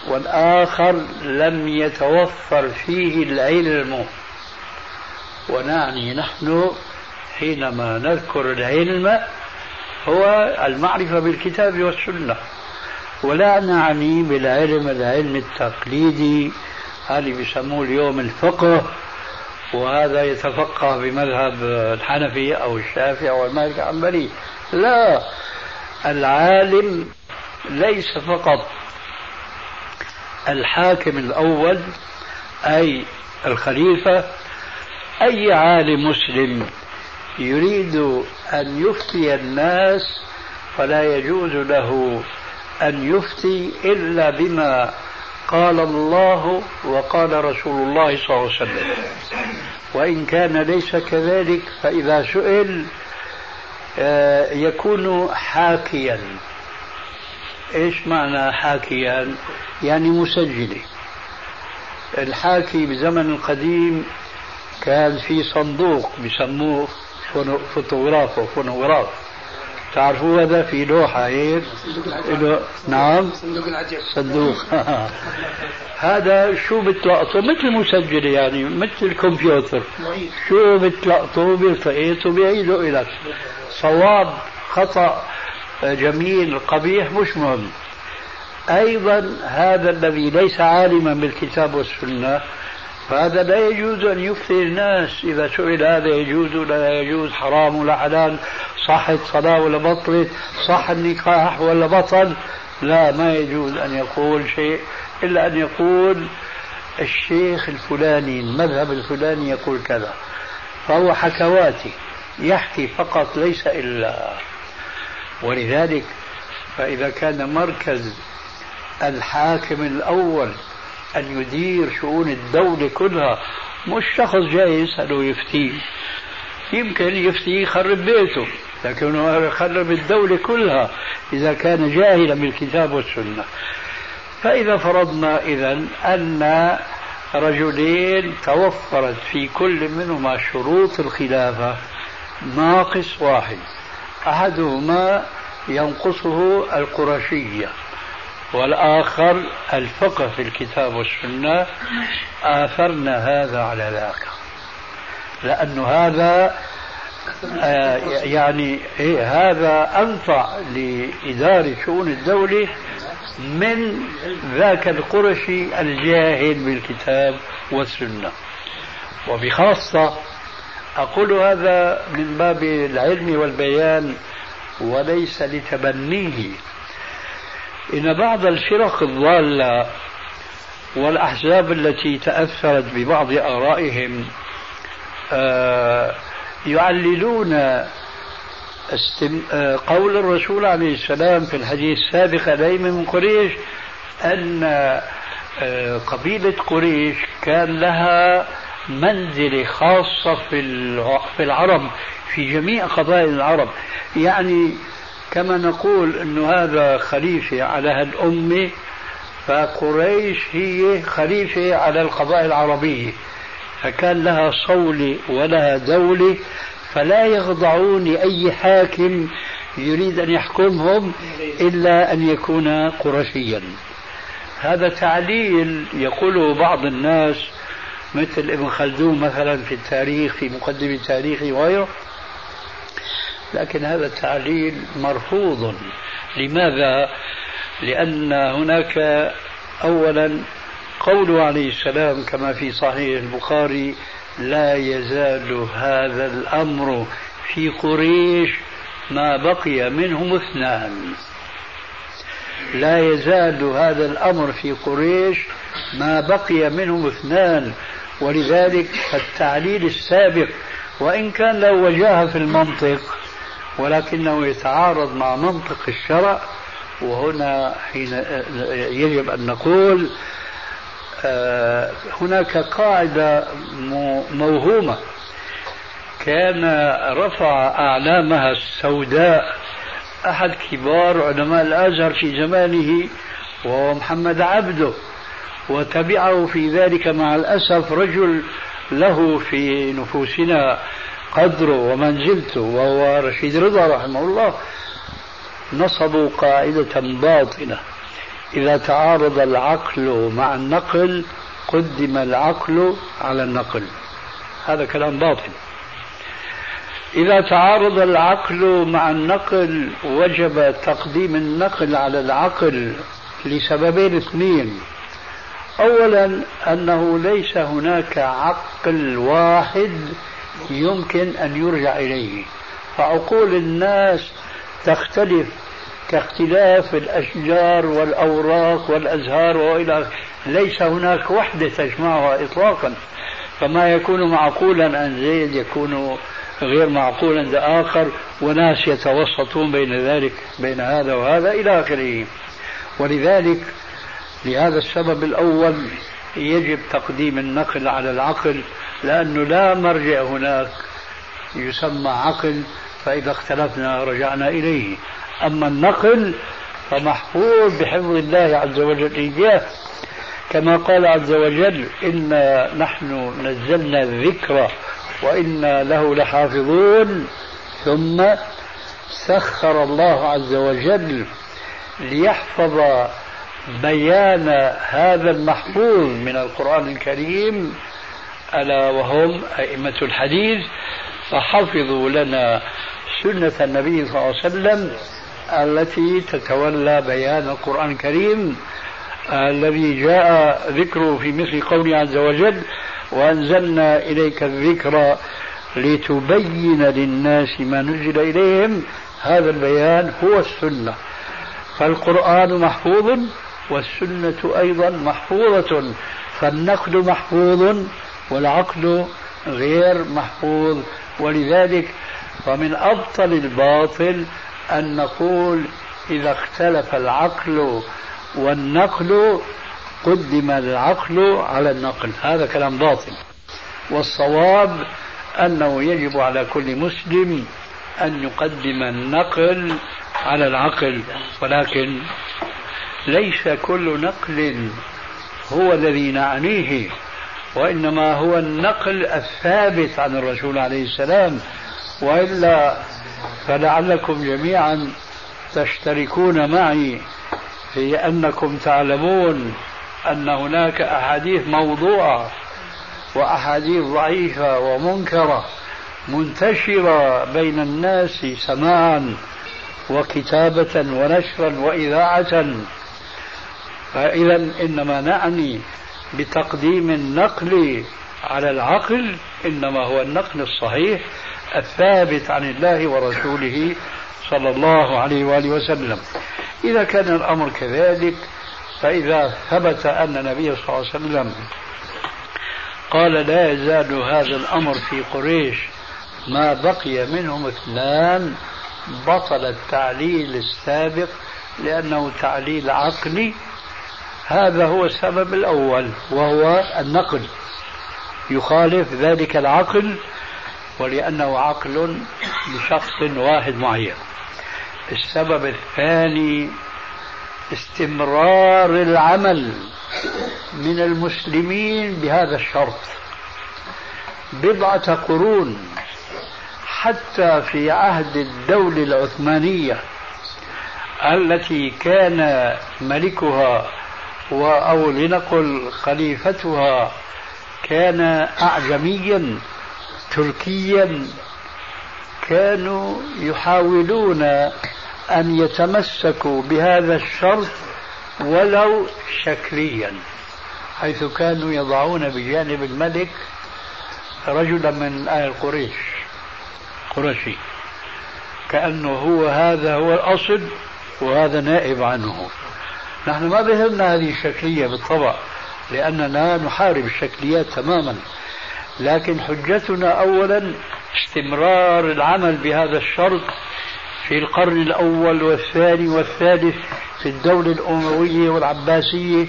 والآخر لم يتوفر فيه العلم. ونعني نحن حينما نذكر العلم هو المعرفة بالكتاب والسنة. ولا نعني بالعلم العلم التقليدي. هذه بيسموه اليوم الفقه. وهذا يتفقه بمذهب الحنفي أو الشافعي أو المالك الحنبلي لا العالم ليس فقط الحاكم الأول أي الخليفة أي عالم مسلم يريد أن يفتي الناس فلا يجوز له أن يفتي إلا بما قال الله وقال رسول الله صلى الله عليه وسلم. وإن كان ليس كذلك فإذا سئل آه، يكون حاكيا. إيش معنى حاكيا يعني مسجلة الحاكي بزمن القديم كان في صندوق بسموه فوتوغرافو فونوغراف. تعرفوا هذا في لوحة هيك نعم. صندوق. العجب [laughs] صندوق هذا شو بتلقطه مثل مسجلة يعني مثل الكمبيوتر. شو بتلقطه بيلتقط وبيعيده لك صواب خطأ. جميل قبيح مش مهم. أيضا هذا الذي ليس عالما بالكتاب والسنة فهذا لا يجوز أن يفتي الناس. إذا سئل هذا يجوز ولا يجوز حرام ولا حلال صحت صلاة ولا بطلت صح النكاح ولا بطل لا ما يجوز أن يقول شيء إلا أن يقول الشيخ الفلاني المذهب الفلاني يقول كذا فهو حكواتي يحكي فقط ليس إلا ولذلك فإذا كان مركز الحاكم الأول أن يدير شؤون الدولة كلها مش شخص جاي يسأله يفتيه يمكن يفتي يخرب بيته لكنه يخرب الدولة كلها إذا كان جاهلا بالكتاب والسنة. فإذا فرضنا إذا أن رجلين توفرت في كل منهما شروط الخلافة ناقص واحد. أحدهما ينقصه القرشية والآخر الفقه في الكتاب والسنة آثرنا هذا على ذاك. لأن هذا آه يعني إيه هذا أنفع لإدارة شؤون الدولة من ذاك القرشي الجاهل بالكتاب والسنة. وبخاصة أقول هذا من باب العلم والبيان وليس لتبنيه. إن بعض الفرق الضالة والأحزاب التي تأثرت ببعض آرائهم آه، يعللون آه، قول الرسول عليه السلام في الحديث السابق عليه من قريش أن آه، قبيلة قريش كان لها منزلة خاصة في العرب في جميع قبائل العرب. يعني كما نقول أنه هذا خليفة على هالأمة فقريش هي خليفة على القبائل العربية. فكان لها صولة ولها دولة فلا يخضعون لأي حاكم يريد أن يحكمهم إلا أن يكون قرشيا. هذا تعليل يقوله بعض الناس مثل ابن خلدون مثلا في التاريخ في مقدمة تاريخه وغيره. لكن هذا التعليل مرفوض. لماذا؟ لأن هناك أولا قوله عليه السلام كما في صحيح البخاري لا يزال هذا الأمر في قريش ما بقي منهم اثنان. لا يزال هذا الأمر في قريش ما بقي منهم اثنان. ولذلك التعليل السابق وإن كان له وجاهة في المنطق ولكنه يتعارض مع منطق الشرع وهنا حين يجب أن نقول آه، هناك قاعدة موهومة. كان رفع أعلامها السوداء أحد كبار علماء الأزهر في زمانه وهو محمد عبده. وتبعه في ذلك مع الأسف رجل له في نفوسنا قدره ومنزلته وهو رشيد رضا رحمه الله. نصبوا قاعدة باطنة. إذا تعارض العقل مع النقل قدم العقل على النقل. هذا كلام باطل إذا تعارض العقل مع النقل وجب تقديم النقل على العقل لسببين اثنين. أولا أنه ليس هناك عقل واحد يمكن أن يرجع إليه. فعقول الناس تختلف كاختلاف الأشجار والأوراق والأزهار وإلى ليس هناك وحدة تجمعها إطلاقا. فما يكون معقولا عن زيد يكون غير معقول عند آخر وناس يتوسطون بين ذلك بين هذا وهذا إلى آخره. ولذلك لهذا السبب الأول يجب تقديم النقل على العقل لأنه لا مرجع هناك يسمى عقل فإذا اختلفنا رجعنا إليه. أما النقل فمحفوظ بحفظ الله عز وجل إياه. كما قال عز وجل إنا نحن نزلنا الذكر وإنا له لحافظون ثم سخر الله عز وجل ليحفظ بيان هذا المحفوظ من القرآن الكريم ألا وهم أئمة الحديث فحفظوا لنا سنة النبي صلى الله عليه وسلم التي تتولى بيان القرآن الكريم الذي جاء ذكره في مثل قوله عز وجل وأنزلنا إليك الذكر لتبين للناس ما نزل إليهم. هذا البيان هو السنة. فالقرآن محفوظ والسنة أيضا محفوظة فالنقد محفوظ والعقل غير محفوظ. ولذلك فمن أبطل الباطل أن نقول إذا اختلف العقل والنقل قدم العقل على النقل. هذا كلام باطل. والصواب أنه يجب على كل مسلم أن يقدم النقل على العقل ولكن ليس كل نقل هو الذي نعنيه وإنما هو النقل الثابت عن الرسول عليه السلام. وإلا فلعلكم جميعا تشتركون معي في أنكم تعلمون أن هناك أحاديث موضوعة وأحاديث ضعيفة ومنكرة منتشرة بين الناس سماعا وكتابة ونشرا وإذاعة. فإذا إنما نعني بتقديم النقل على العقل إنما هو النقل الصحيح الثابت عن الله ورسوله صلى الله عليه وآله وسلم. إذا كان الأمر كذلك فإذا ثبت أن النبي صلى الله عليه وسلم قال لا يزال هذا الأمر في قريش ما بقي منهم اثنان بطل التعليل السابق لأنه تعليل عقلي هذا هو السبب الأول وهو النقل. يخالف ذلك العقل ولأنه عقل لشخص واحد معين. السبب الثاني استمرار العمل من المسلمين بهذا الشرط. بضعة قرون حتى في عهد الدولة العثمانية التي كان ملكها أو لنقل خليفتها كان أعجميا تركيا كانوا يحاولون أن يتمسكوا بهذا الشرط ولو شكليا حيث كانوا يضعون بجانب الملك رجلا من آل قريش قرشي كأنه هو هذا هو الأصل وهذا نائب عنه. نحن ما بهمنا هذه الشكلية بالطبع لأننا نحارب الشكليات تماما. لكن حجتنا أولا استمرار العمل بهذا الشرط في القرن الأول والثاني والثالث في الدولة الأموية والعباسية.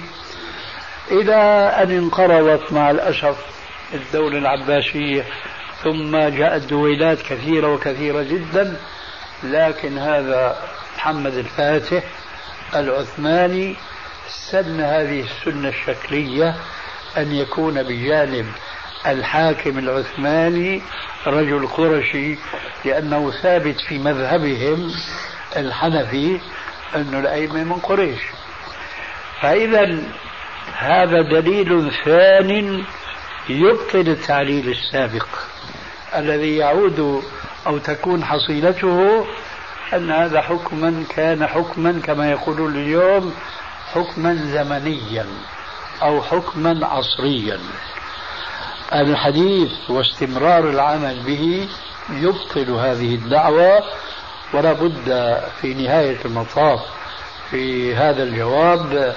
إلى أن انقرضت مع الأسف الدولة العباسية ثم جاءت دويلات كثيرة وكثيرة جدا. لكن هذا محمد الفاتح العثماني سن هذه السنة الشكلية أن يكون بجانب الحاكم العثماني رجل قرشي لأنه ثابت في مذهبهم الحنفي أن الأئمة من قريش. فإذا هذا دليل ثان يبطل التعليل السابق الذي يعود أو تكون حصيلته أن هذا حكما كان حكما كما يقولون اليوم حكما زمنيا أو حكما عصريا. الحديث واستمرار العمل به يبطل هذه الدعوة ولا بد في نهاية المطاف في هذا الجواب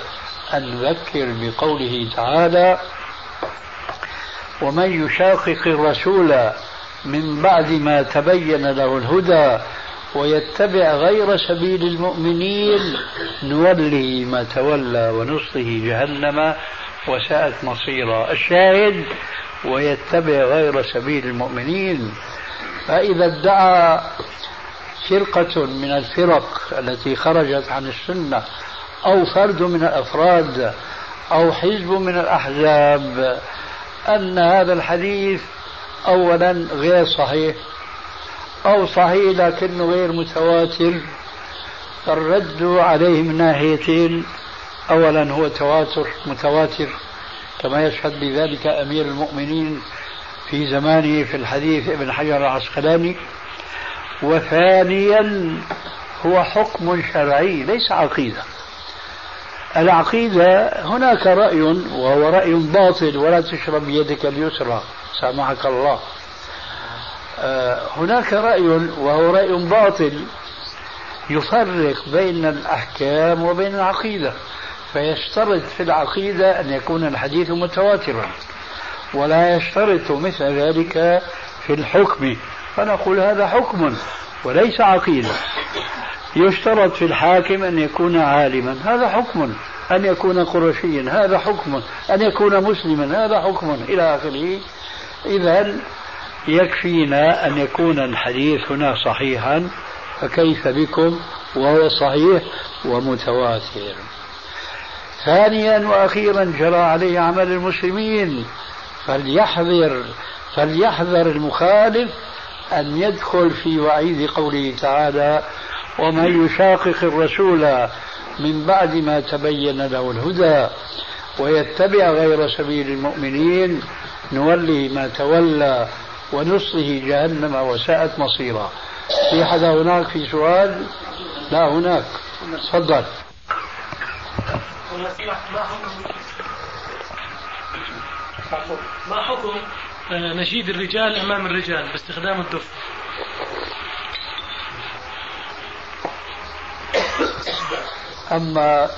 أن نذكر بقوله تعالى ومن يشاقق الرسول من بعد ما تبين له الهدى ويتبع غير سبيل المؤمنين نوله ما تولى ونصله جهنم وساءت مصيرا الشاهد ويتبع غير سبيل المؤمنين فإذا ادعى فرقة من الفرق التي خرجت عن السنة أو فرد من الأفراد أو حزب من الأحزاب أن هذا الحديث أولا غير صحيح أو صحيح لكنه غير متواتر. فالرد عليه من ناحيتين. أولا هو تواتر متواتر كما يشهد بذلك أمير المؤمنين في زمانه في الحديث ابن حجر العسقلاني. وثانيا هو حكم شرعي ليس عقيدة. العقيدة هناك رأي وهو رأي باطل ولا تشرب بيدك اليسرى سامحك الله. هناك رأي وهو رأي باطل يفرق بين الأحكام وبين العقيدة فيشترط في العقيدة أن يكون الحديث متواترا ولا يشترط مثل ذلك في الحكم فنقول هذا حكم وليس عقيدة. يشترط في الحاكم أن يكون عالما هذا حكم أن يكون قرشيا هذا حكم أن يكون مسلما هذا حكم إلى آخره. إذا يكفينا أن يكون الحديث هنا صحيحا فكيف بكم؟ وهو صحيح ومتواتر. ثانيا وأخيرا جرى عليه عمل المسلمين فليحذر فليحذر المخالف أن يدخل في وعيد قوله تعالى ومن يشاقق الرسول من بعد ما تبين له الهدى ويتبع غير سبيل المؤمنين نوله ما تولى ونصله جهنم وساءت مصيرا. في حدا هناك في سؤال؟ لا هناك. تفضل. ما حكم آه، نشيد الرجال أمام الرجال باستخدام الدف؟ أما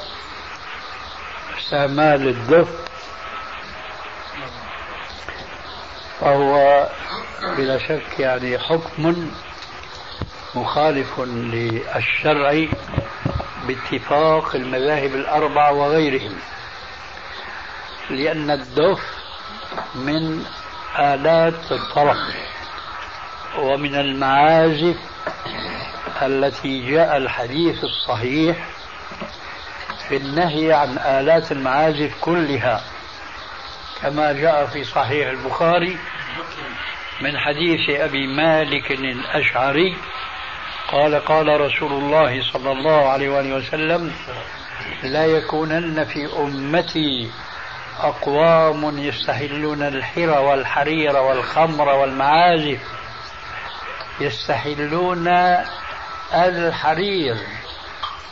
استعمال الدف فهو بلا شك يعني حكم مخالف للشرع باتفاق المذاهب الأربعة وغيرهم لأن الدف من آلات الطرف ومن المعازف التي جاء الحديث الصحيح في النهي عن آلات المعازف كلها كما جاء في صحيح البخاري. من حديث أبي مالك الأشعري قال قال رسول الله صلى الله عليه وآله وسلم لا يكونن في أمتي أقوام يستحلون الحر والحرير والخمر والمعازف يستحلون الحرير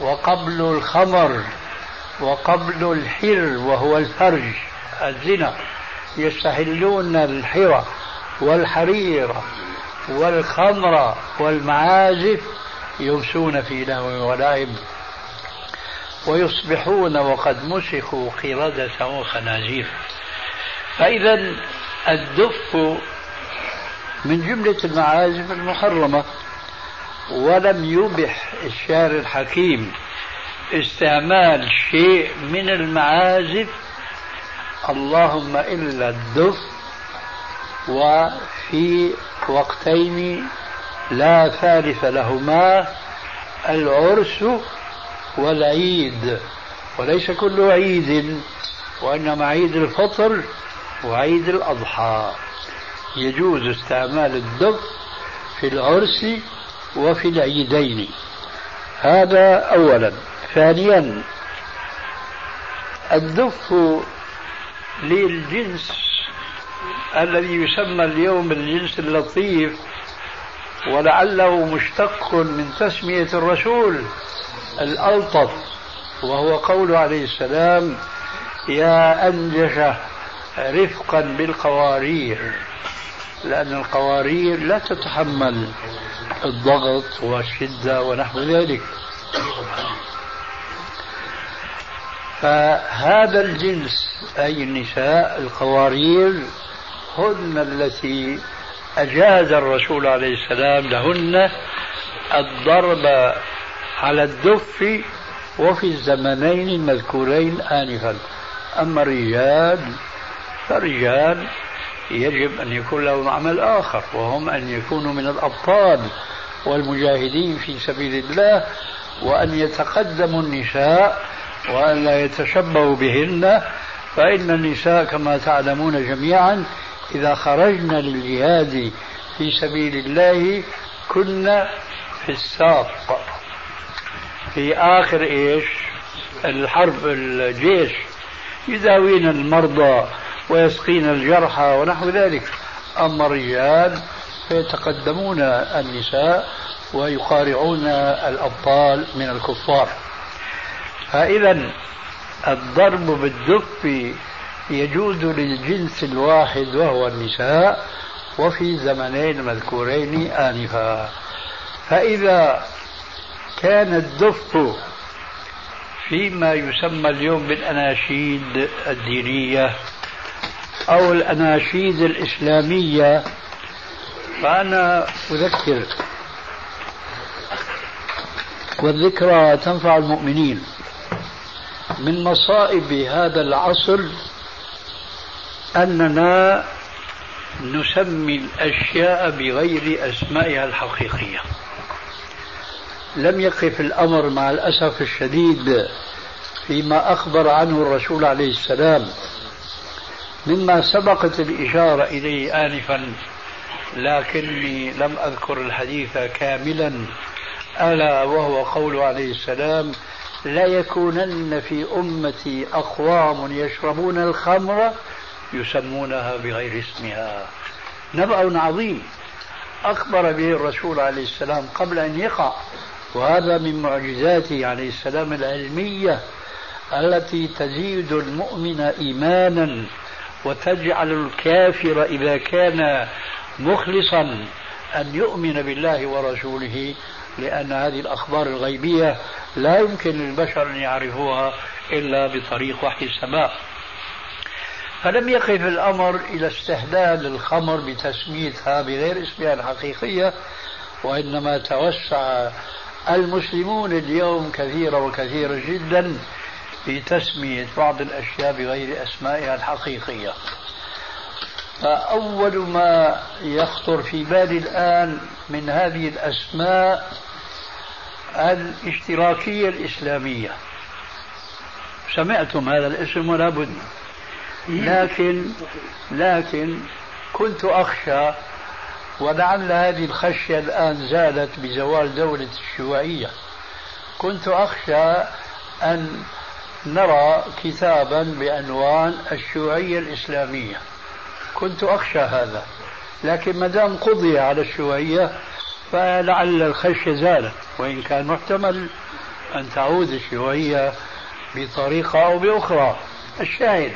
وقبل الخمر وقبل الحر وهو الفرج الزنا يستحلون الحر والحرير والخمر والمعازف يمسون في لهو ولعب ويصبحون وقد مسخوا قردة وخنازير فإذا الدف من جملة المعازف المحرمة ولم يبح الشارع الحكيم استعمال شيء من المعازف اللهم إلا الدف وفي وقتين لا ثالث لهما العرس والعيد وليس كل عيد وإنما عيد الفطر وعيد الأضحى. يجوز استعمال الدف في العرس وفي العيدين. هذا أولا. ثانيا الدف للجنس الذي يسمى اليوم الجنس اللطيف ولعله مشتق من تسمية الرسول الألطف وهو قول عليه السلام يا أنجش رفقا بالقوارير. لأن القوارير لا تتحمل الضغط والشدة ونحو ذلك. فهذا الجنس أي النساء القوارير هن التي أجاز الرسول عليه السلام لهن الضرب على الدف وفي الزمنين المذكورين آنفا. أما الرجال فالرجال يجب أن يكون لهم عمل آخر وهم أن يكونوا من الأبطال والمجاهدين في سبيل الله وأن يتقدموا النساء وأن لا يتشبهوا بهن فإن النساء كما تعلمون جميعا إذا خرجنا للجهاد في سبيل الله كنا في الساق. في آخر إيش؟ الحرب الجيش. يداوين المرضى ويسقين الجرحى ونحو ذلك. أما الرجال فيتقدمون النساء ويقارعون الأبطال من الكفار. فإذا الضرب بالدف يجوز للجنس الواحد وهو النساء وفي زمنين مذكورين آنفا. فإذا كان الدف فيما يسمى اليوم بالأناشيد الدينية أو الأناشيد الإسلامية فأنا أذكر. والذكرى تنفع المؤمنين. من مصائب هذا العصر أننا نسمي الأشياء بغير أسمائها الحقيقية. لم يقف الأمر مع الأسف الشديد فيما أخبر عنه الرسول عليه السلام مما سبقت الإشارة إليه آنفا لكني لم أذكر الحديث كاملا ألا وهو قول عليه السلام لا يكونن في أمتي أقوام يشربون الخمر يسمونها بغير اسمها. نبأ عظيم أخبر به الرسول عليه السلام قبل أن يقع وهذا من معجزاته عليه السلام العلمية التي تزيد المؤمن إيمانا وتجعل الكافر إذا كان مخلصا أن يؤمن بالله ورسوله لأن هذه الأخبار الغيبية لا يمكن للبشر أن يعرفوها إلا بطريق وحي السماء. فلم يقف الأمر إلى استهلال الخمر بتسميتها بغير اسمها الحقيقية وإنما توسع المسلمون اليوم كثيرا وكثيرا جدا في تسمية بعض الأشياء بغير أسمائها الحقيقية. فأول ما يخطر في بالي الآن من هذه الأسماء الاشتراكية الإسلامية. سمعتم هذا الاسم ولا بد. لكن لكن كنت أخشى ولعل هذه الخشية الآن زالت بزوال دولة الشيوعية. كنت أخشى أن نرى كتابا بعنوان الشيوعية الإسلامية. كنت أخشى هذا. لكن ما دام قضي على الشيوعية فلعل الخشية زالت. وإن كان محتمل أن تعود الشيوعية بطريقة أو بأخرى. الشاهد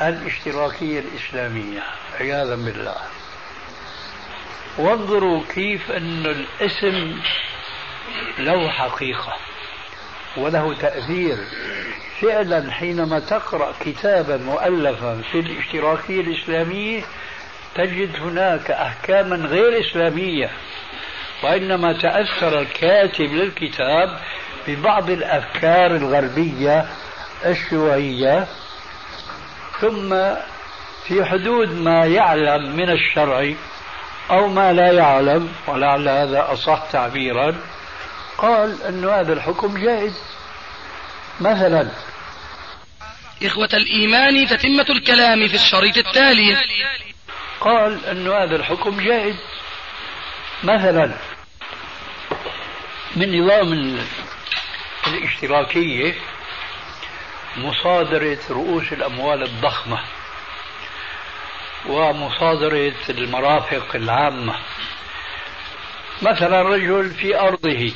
الاشتراكية الإسلامية عياذا بالله. وانظروا كيف أن الاسم له حقيقة وله تأثير. فعلا حينما تقرأ كتابا مؤلفا في الاشتراكية الإسلامية تجد هناك أحكاما غير إسلامية وإنما تأثر الكاتب للكتاب ببعض الأفكار الغربية الشيوعية. ثم في حدود ما يعلم من الشرع أو ما لا يعلم ولعل هذا أصح تعبيرا قال أن هذا الحكم جائز. مثلا إخوة الإيمان تتمة الكلام في الشريط التالي. قال أن هذا الحكم جائز. مثلا من نظام الاشتراكية مصادرة رؤوس الأموال الضخمة ومصادرة المرافق العامة. مثلا رجل في أرضه.